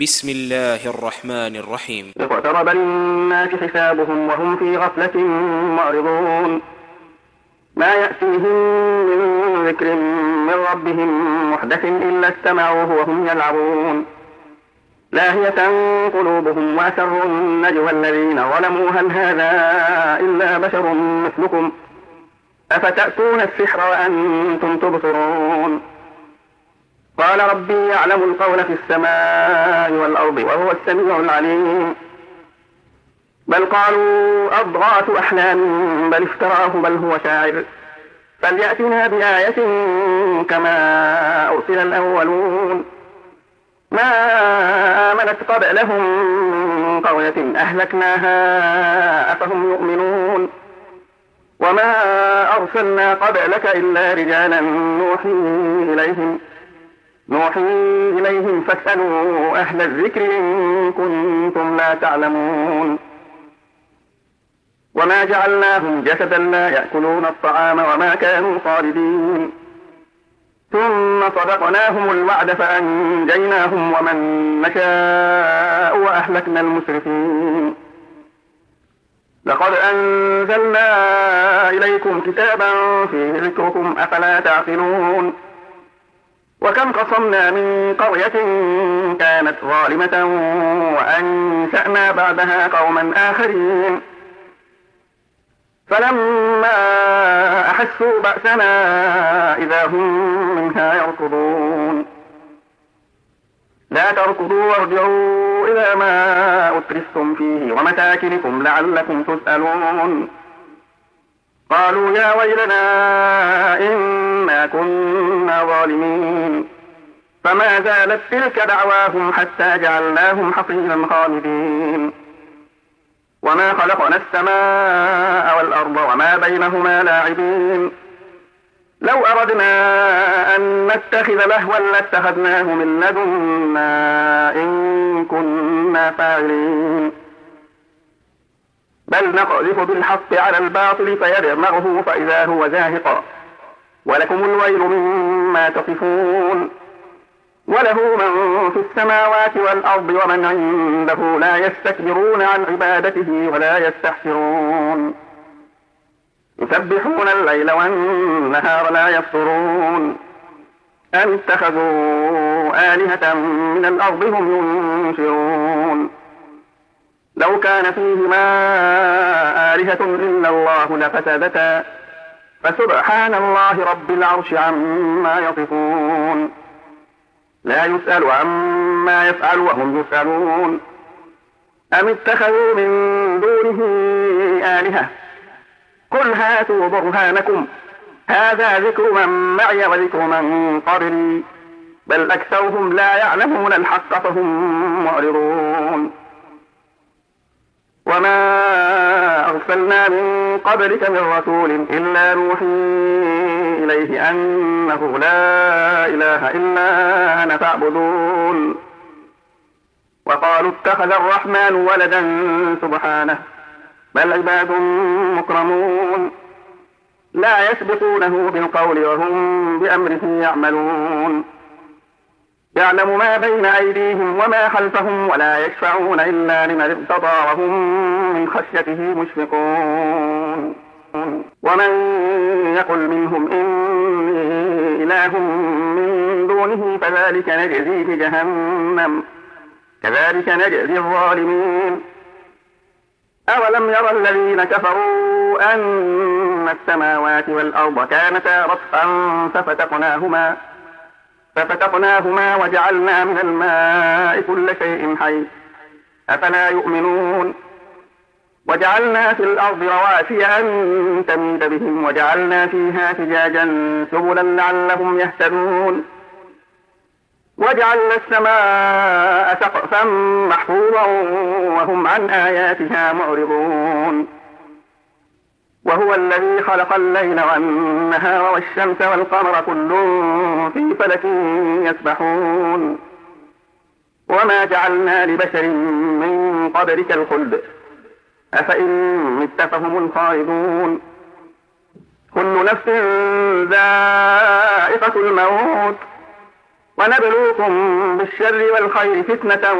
بسم الله الرحمن الرحيم. اقترب للناس حسابهم وهم في غفلة معرضون. ما يأتيهم من ذكر من ربهم محدث إلا استمعوه وهم يلعبون. لاهية قلوبهم وأسروا النجوى الذين ظلموا. هل هذا إلا بشر مثلكم؟ أفتأتون السحر وأنتم تبصرون؟ قال ربي يعلم القول في السماء والأرض وهو السميع العليم. بل قالوا أضغاث أحلام بل افتراه بل هو شاعر. فليأتنا بآية كما أرسل الأولون. ما آمنت قبلهم من قرية أهلكناها أفهم يؤمنون. وما أرسلنا قبلك إلا رجالا نوحي إليهم. نوحي إليهم فاسألوا أهل الذكر إن كنتم لا تعلمون. وما جعلناهم جسدا لا يأكلون الطعام وما كانوا خالدين. ثم صدقناهم الوعد فأنجيناهم ومن نشاء وأهلكنا المسرفين. لقد أنزلنا إليكم كتابا فيه ذكركم أفلا تعقلون. وكم قصمنا من قرية كانت ظالمة وأنشأنا بعدها قوما آخرين. فلما أحسوا بأسنا إذا هم منها يركضون. لا تركضوا وارجعوا إلى ما أترفتم فيه ومساكنكم لعلكم تسألون. قالوا يا ويلنا كنا ظالمين. فما زالت تلك دعواهم حتى جعلناهم حصيدا خالدين. وما خلقنا السماء والأرض وما بينهما لاعبين. لو أردنا أن نتخذ لهوا لاتخذناه من لدنا إن كنا فاعلين. بل نقذف بالحق على الباطل فيدمغه فإذا هو زاهق. ولكم الويل مما تصفون. وله من في السماوات والأرض ومن عنده لا يستكبرون عن عبادته ولا يستحسرون. يسبحون الليل والنهار لا يفطرون. أم اتخذوا آلهة من الأرض هم ينشرون. لو كان فيهما آلهة إلا الله لفسدتا. فسبحان الله رب العرش عما يصفون. لا يسأل عما يفعل وهم يسألون. أم اتخذوا من دونه آلهة؟ قل هاتوا برهانكم. هذا ذكر من معي وذكر من قبلي. بل أكثرهم لا يعلمون الحق فهم معرضون. وما أرسلنا من قبلك من رسول إلا نوحي إليه أنه لا إله إلا أنا فاعبدون. وقالوا اتخذ الرحمن ولدا سبحانه بل عباد مكرمون. لا يسبقونه بالقول وهم بأمره يعملون. يعلم ما بين أيديهم وما خلفهم ولا يشفعون إلا لمن ارتضى وهم من خشيته مشفقون. ومن يقل منهم إني إله من دونه فذلك نجزيه جهنم كذلك نجزي الظالمين. أولم يرى الذين كفروا أن السماوات والأرض كانتا رتقا ففتقناهما ففتقناهما وجعلنا من الماء كل شيء حي. أفلا يؤمنون؟ وجعلنا في الأرض رواسي أن تميد بهم وجعلنا فيها فجاجا سبلا لعلهم يهتدون. وجعلنا السماء سقفا محفوظا وهم عن آياتها معرضون. وهو الذي خلق الليل والنهار والشمس والقمر كل في فلك يسبحون. وما جعلنا لبشر من قبلك الخلد. أفإن مت فهم الخالدون. كل نفس ذائقة الموت. ونبلوكم بالشر والخير فتنة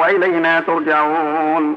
وإلينا ترجعون.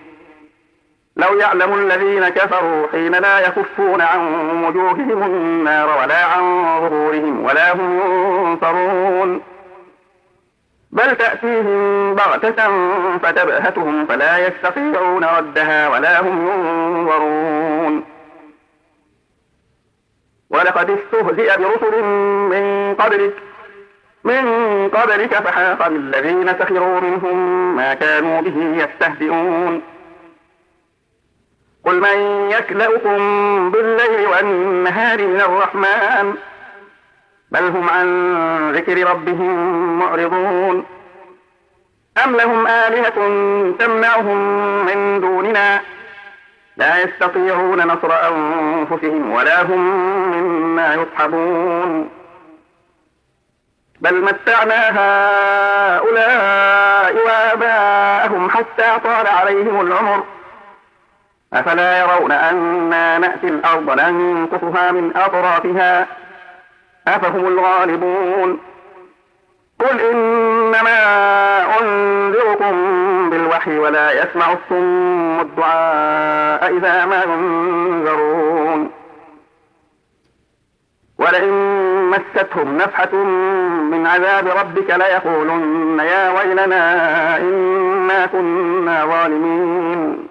لو يعلم الذين كفروا حين لا يكفون عن وجوههم النار ولا عن ظهورهم ولا هم ينصرون. بل تأتيهم بغتة فتبهتهم فلا يستطيعون ردها ولا هم ينظرون. ولقد استهزئ برسل من قبلك من قبلك فحاق بالذين سخروا منهم ما كانوا به يستهزئون. قل من يكلأكم بالليل والنهار من الرحمن؟ بل هم عن ذكر ربهم معرضون. أم لهم آلهة تمنعهم من دوننا؟ لا يستطيعون نصر أنفسهم ولا هم مما يصحبون. بل متعنا هؤلاء وآباءهم حتى طال عليهم العمر. أفلا يرون أنا نأتي الأرض ننقصها من أطرافها؟ أفهم الغالبون. قل إنما أنذركم بالوحي ولا يسمع الصم الدعاء إذا ما ينذرون. ولئن مستهم نفحة من عذاب ربك ليقولن يا ويلنا إنا كنا ظالمين.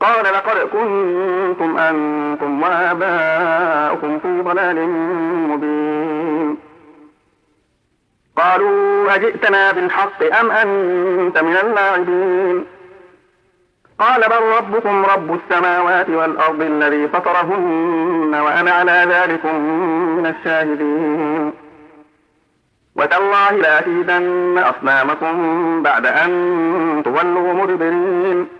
قال لقد كنتم أنتم وآباؤكم في ضلال مبين. قالوا أجئتنا بالحق أم أنت من اللاعبين؟ قال بل ربكم رب السماوات والأرض الذي فطرهن وأنا على ذلك من الشاهدين. وتالله لأكيدن أصنامكم بعد أن تولوا مدبرين.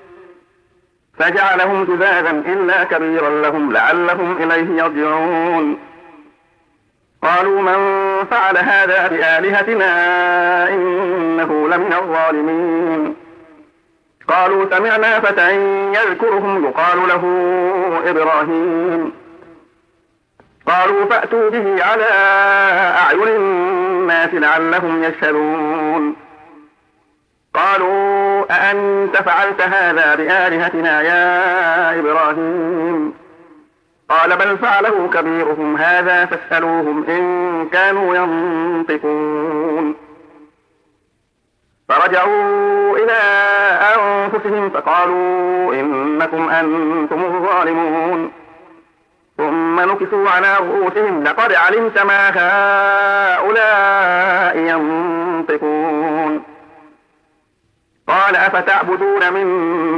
فجعلهم جذاذا إلا كبيرا لهم لعلهم إليه يرجعون. قالوا من فعل هذا بآلهتنا إنه لمن الظالمين. قالوا سمعنا فتى يذكرهم يقال له إبراهيم. قالوا فأتوا به على أعين الناس لعلهم يشهدون. قالوا أأنت فعلت هذا بآلهتنا يا إبراهيم؟ قال بل فعله كبيرهم هذا فاسألوهم إن كانوا ينطقون. فرجعوا إلى أنفسهم فقالوا إنكم أنتم الظالمون. ثم نكسوا على رؤوسهم لقد علمت ما هؤلاء ينطقون. قال أفتعبدون من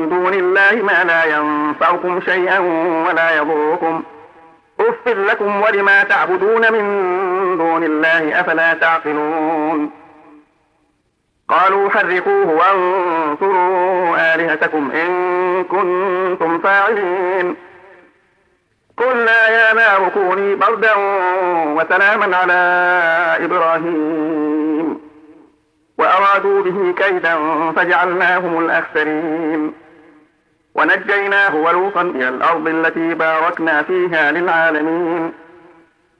دون الله ما لا ينفعكم شيئا ولا يضركم. أف لكم ولما تعبدون من دون الله أفلا تعقلون. قالوا حرقوه وانصروا آلهتكم إن كنتم فاعلين. قلنا يا نار كوني بردا وسلاما على إبراهيم. وأرادوا به كيدا فجعلناهم الأخسرين. ونجيناه ولوطا إلى الأرض التي باركنا فيها للعالمين.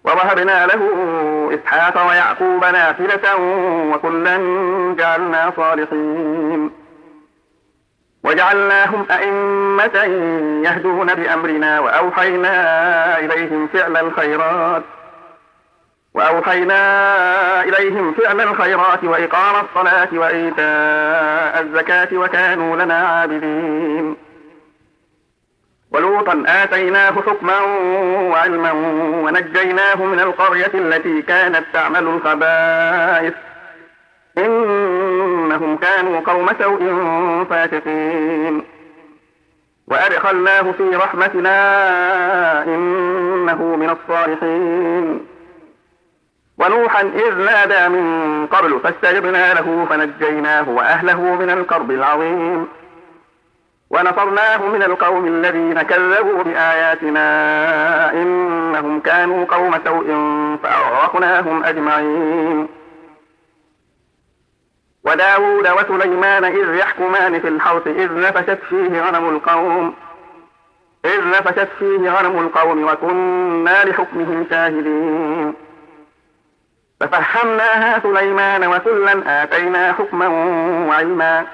ووهبنا له إسحاق ويعقوب نافلة وكلا جعلنا صالحين. وجعلناهم أئمة يهدون بأمرنا وأوحينا إليهم فعل الخيرات. وأوحينا إليهم فعل الخيرات وإقام الصلاة وإيتاء الزكاة وكانوا لنا عابدين. ولوطا آتيناه حكما وعلما ونجيناه من القرية التي كانت تعمل الخبائث. إنهم كانوا قوم سوء فاسقين. وأدخلناه في رحمتنا إنه من الصالحين. ونوحا إذ نادى من قبل فاستجبنا له فنجيناه وأهله من الكرب العظيم. ونصرناه من القوم الذين كذبوا بآياتنا إنهم كانوا قوم سوء فأغرقناهم أجمعين. وداود وسليمان إذ يحكمان في الحرث إذ نفشت فيه غنم القوم. إذ نفشت فيه غنم القوم وكنا لحكمهم شاهدين. ففهمناها سليمان وكلا آتينا حكما وعلما.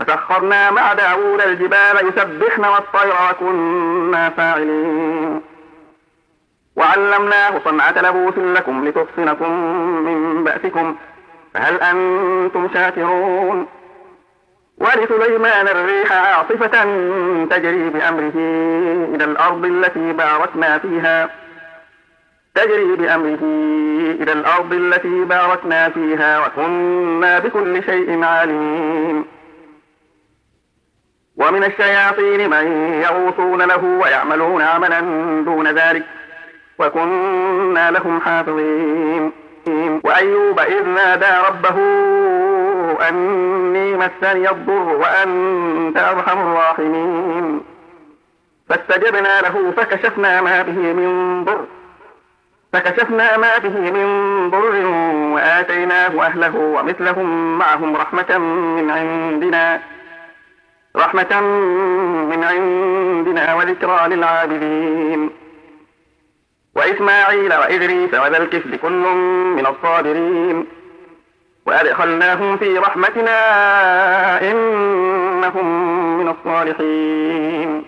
وسخرنا مع داود الجبال يسبحن والطير وكنا فاعلين. وعلمناه صنعة لبوس لكم لتحصنكم من بأسكم. فهل أنتم شاكرون؟ ولسليمان الريح عاصفة تجري بأمره إلى الأرض التي باركنا فيها. تجري بأمره إلى الأرض التي باركنا فيها وكنا بكل شيء عالمين. ومن الشياطين من يغوصون له ويعملون عملا دون ذلك وكنا لهم حافظين. وأيوب إذ نادى ربه أني مسني الضر وأنت أرحم الراحمين. فاستجبنا له فكشفنا ما به من ضر. فكشفنا ما به من ضر وآتيناه أهله ومثلهم معهم رحمة من عندنا. رحمة من عندنا وذكرى للعابدين. وإسماعيل وإدريس وذا الكفل كل من الصابرين. وأدخلناهم في رحمتنا إنهم من الصالحين.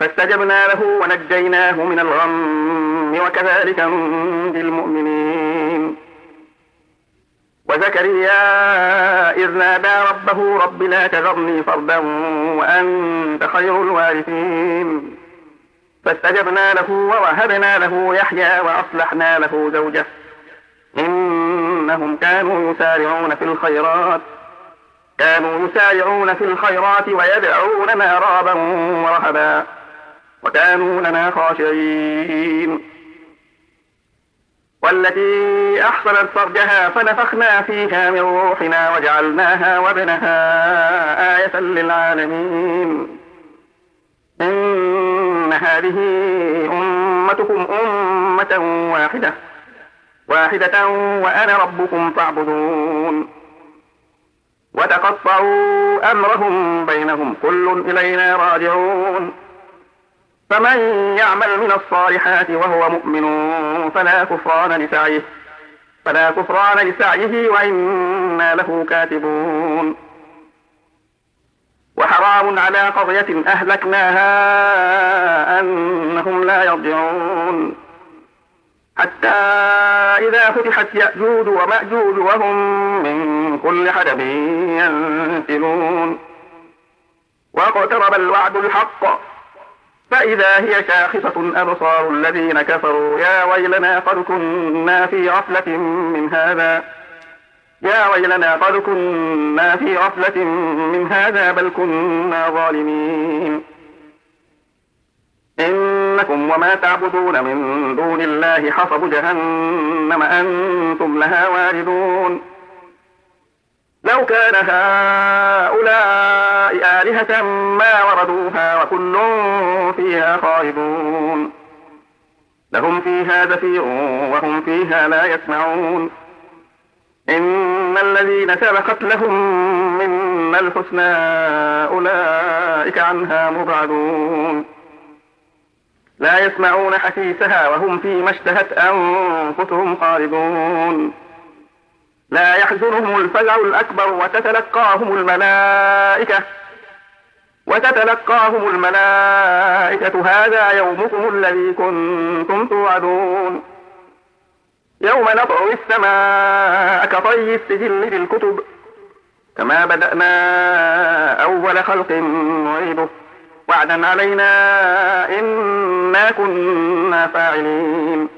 فاستجبنا له ونجيناه من الغم وكذلك ننجي المؤمنين. وزكريا إذ نادى ربه رب لا تذرني فردا وأنت خير الوارثين. فاستجبنا له ووهبنا له يحيى وأصلحنا له زوجه. إنهم كانوا يسارعون في الخيرات. كانوا يسارعون في الخيرات ويدعوننا رغبا ورهبا. وكانوا لنا خاشعين. والتي أحصلت فرجها فنفخنا فيها من روحنا وجعلناها وابنها آية للعالمين. إن هذه أمتكم أمة واحدة. واحدة وأنا ربكم فاعبدون. وتقطعوا أمرهم بينهم. كل إلينا راجعون. فمن يعمل من الصالحات وهو مؤمن فلا كفران لسعيه فلا كفران لسعيه وإنا له كاتبون. وحرام على قرية أهلكناها أنهم لا يرجعون. حتى إذا فتحت يأجوج ومأجوج وهم من كل حدب ينسلون. واقترب الوعد الحق فإذا هي شاخصة أبصار الذين كفروا يا ويلنا قد كنا في غفلة من هذا. يا ويلنا قد كنا في غفلة من هذا بل كنا ظالمين. إن إنكم وما تعبدون من دون الله حصب جهنم أنتم لها واردون. لو كان هؤلاء آلهة ما وردوها وكل فيها خالدون لهم فيها زفير وهم فيها لا يسمعون. إن الذين سبقت لهم منا الحسنى أولئك عنها مبعدون. لا يسمعون حسيسها وهم فيما اشتهت أنفسهم خالدون. لا يحزنهم الفزع الأكبر وتتلقاهم الملائكة. وتتلقاهم الملائكة. هذا يومكم الذي كنتم توعدون. يوم نطوي السماء كطي السجل للكتب كما بدأنا أول خلق نعيده. وعدا علينا إنا كنا فاعلين.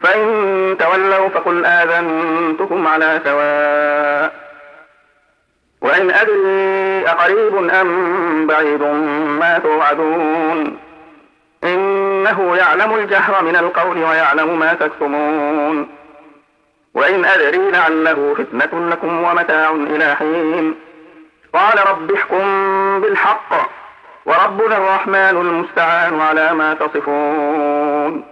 فإن تولوا فقل آذنتكم على سواء. وإن أدري أقريب أم بعيد ما توعدون. إنه يعلم الجهر من القول ويعلم ما تكتمون. وإن أدري لعله فتنة لكم ومتاع إلى حين. قال رب احكم بالحق. وربنا الرحمن المستعان على ما تصفون.